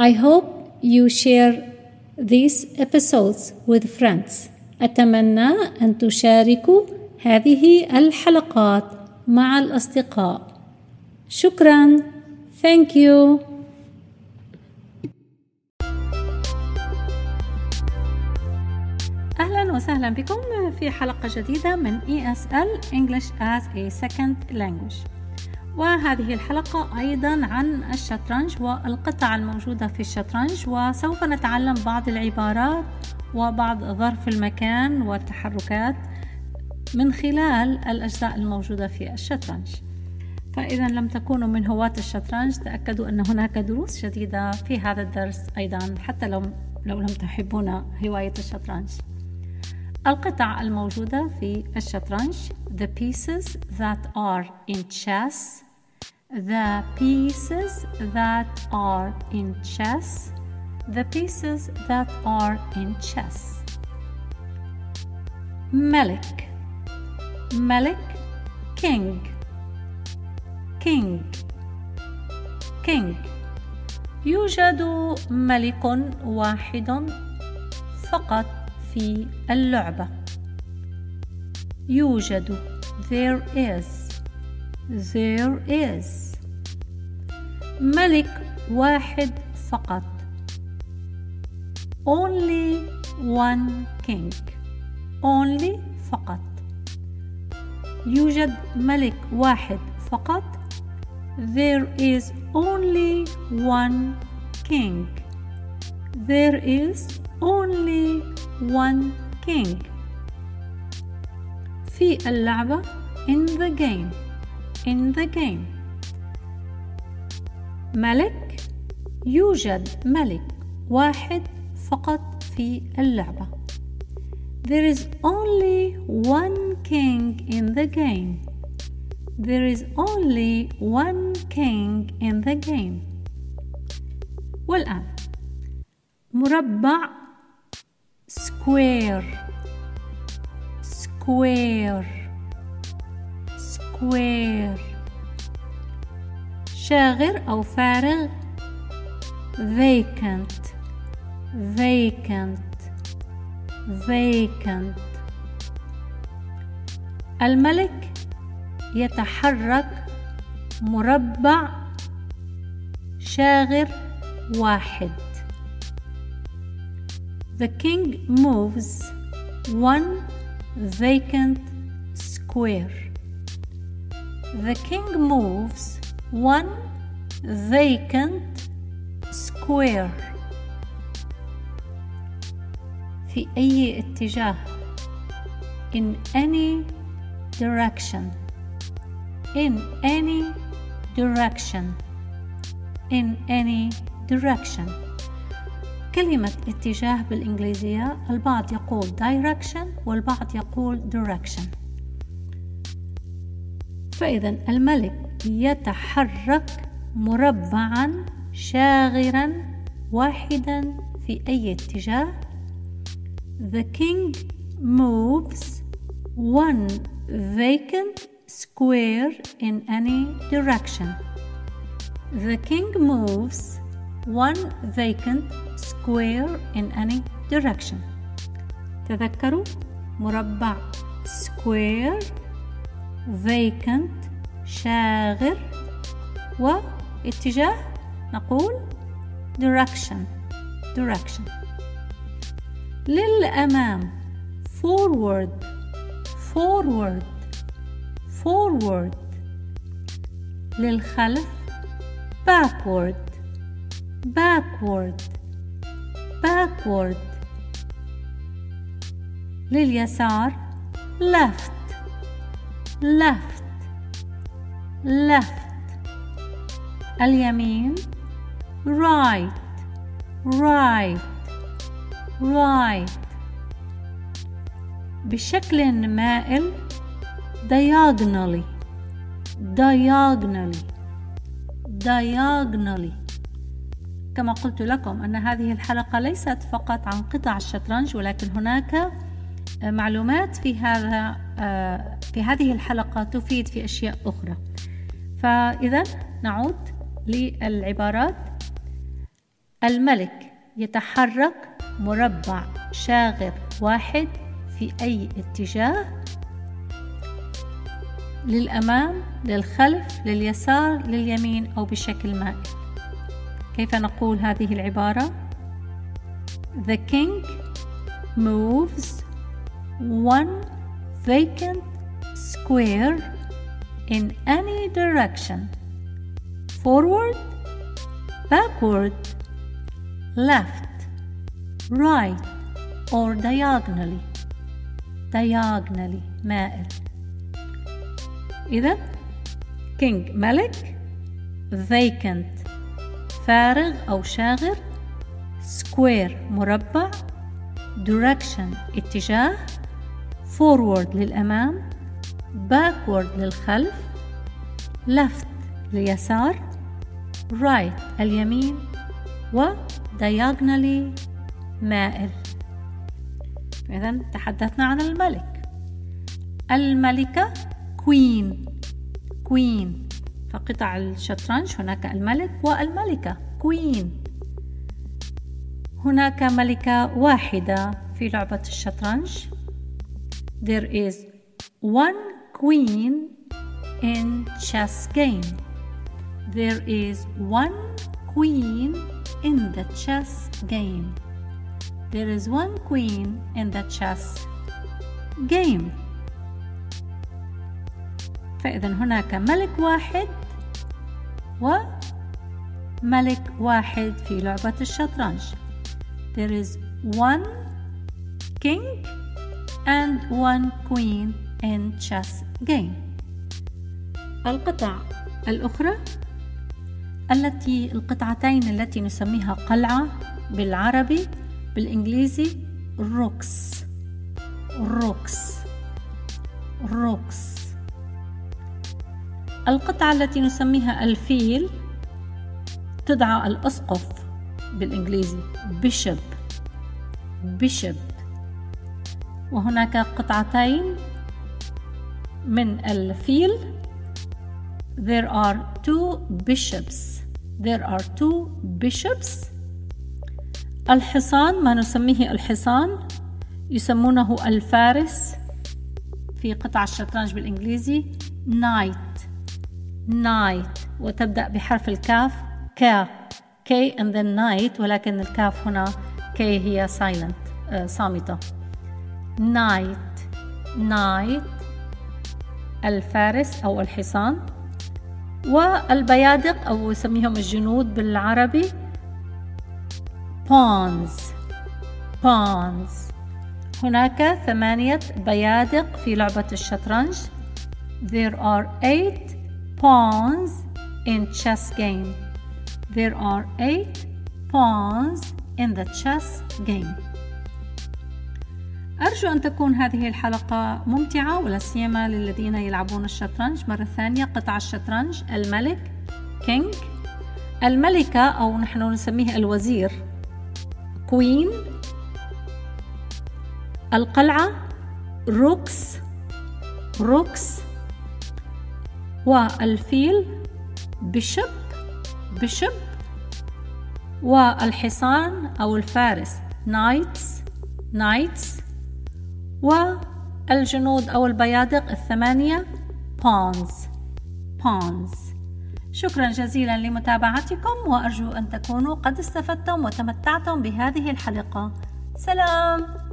I hope you share these episodes with friends. أتمنى أن تشاركوا هذه الحلقات مع الأصدقاء. شكرا. Thank you. أهلا وسهلا بكم في حلقة جديدة من ESL English as a Second Language. وهذه الحلقة أيضا عن الشطرنج والقطع الموجودة في الشطرنج وسوف نتعلم بعض العبارات وبعض ظرف المكان والتحركات من خلال الأجزاء الموجودة في الشطرنج. فإذا لم تكونوا من هواة الشطرنج تأكدوا أن هناك دروس جديدة في هذا الدرس أيضا حتى لو لو لم تحبون هواية الشطرنج. القطع الموجودة في الشطرنج the pieces that are in chess the pieces that are in chess the pieces that are in chess ملك ملك king king king يوجد ملك واحد فقط في اللعبة يوجد there is there is ملك واحد فقط only one king only فقط يوجد ملك واحد فقط there is only one king there is only one king في اللعبة in the game in the game ملك يوجد ملك واحد فقط في اللعبة There is only one king in the game There is only one king in the game والآن مربع square square square شاغر أو فارغ vacant vacant vacant الملك يتحرك مربع شاغر واحد The king moves one vacant square The king moves one vacant square في أي اتجاه in any direction in any direction in any direction كلمة اتجاه بالإنجليزية البعض يقول direction والبعض يقول direction فإذا الملك يتحرك مربعا شاغرا واحدا في أي اتجاه The king moves one vacant square in any direction. The king moves one vacant square in any direction. تذكروا مربع square vacant شاغر واتجاه نقول direction direction للأمام forward forward forward للخلف backward backward backward لليسار left left left اليمين. right. right. right. بشكل مائل. diagonally. diagonally. diagonally. كما قلت لكم أن هذه الحلقة ليست فقط عن قطع الشطرنج ولكن هناك معلومات في هذا آه، في هذه الحلقة تفيد في أشياء أخرى. فإذا نعود للعبارات. الملك يتحرك مربع شاغر واحد في أي اتجاه. للأمام للخلف لليسار لليمين أو بشكل مائل. كيف نقول هذه العبارة؟ The king moves one vacant square in any direction forward backward left right or diagonally diagonally مائل إذا king ملك vacant فارغ أو شاغر square مربع direction اتجاه forward للأمام backward للخلف left لليسار right اليمين و مائل. إذا تحدثنا عن الملك. الملكة كوين Queen فقطع الشطرنج هناك الملك والملكة queen هناك ملكة واحدة في لعبة الشطرنج. There is one queen in chess game There is one queen in the chess game There is one queen in the chess game. فإذا هناك ملك واحد وملك واحد في لعبة الشطرنج. There is one king and one queen in chess game. القطع الأخرى؟ التي القطعتين التي نسميها قلعة بالعربي بالإنجليزي rooks rooks rooks القطعة التي نسميها الفيل تدعى الأسقف بالإنجليزي bishop bishop وهناك قطعتين من الفيل. There are two bishops. There are two bishops. الحصان ما نسميه الحصان يسمونه الفارس في قطع الشطرنج بالإنجليزي. Knight knight وتبدأ بحرف الكاف. كا K and then knight ولكن الكاف هنا K هي silent uh, صامتة. Knight knight الفارس أو الحصان. والبيادق أو يسميهم الجنود بالعربي. Pawns pawns هناك ثمانية بيادق في لعبة الشطرنج. There are eight pawns in chess game. There are eight pawns in the chess game. أرجو أن تكون هذه الحلقة ممتعة ولا سيما للذين يلعبون الشطرنج. مرة ثانية قطع الشطرنج الملك king الملكة أو نحن نسميه الوزير كوين. القلعة rooks rooks. والفيل bishop bishop والحصان أو الفارس knights knights. والجنود أو البيادق الثمانية pawns pawns شكرا جزيلا لمتابعتكم وأرجو أن تكونوا قد استفدتم وتمتعتم بهذه الحلقة. سلام!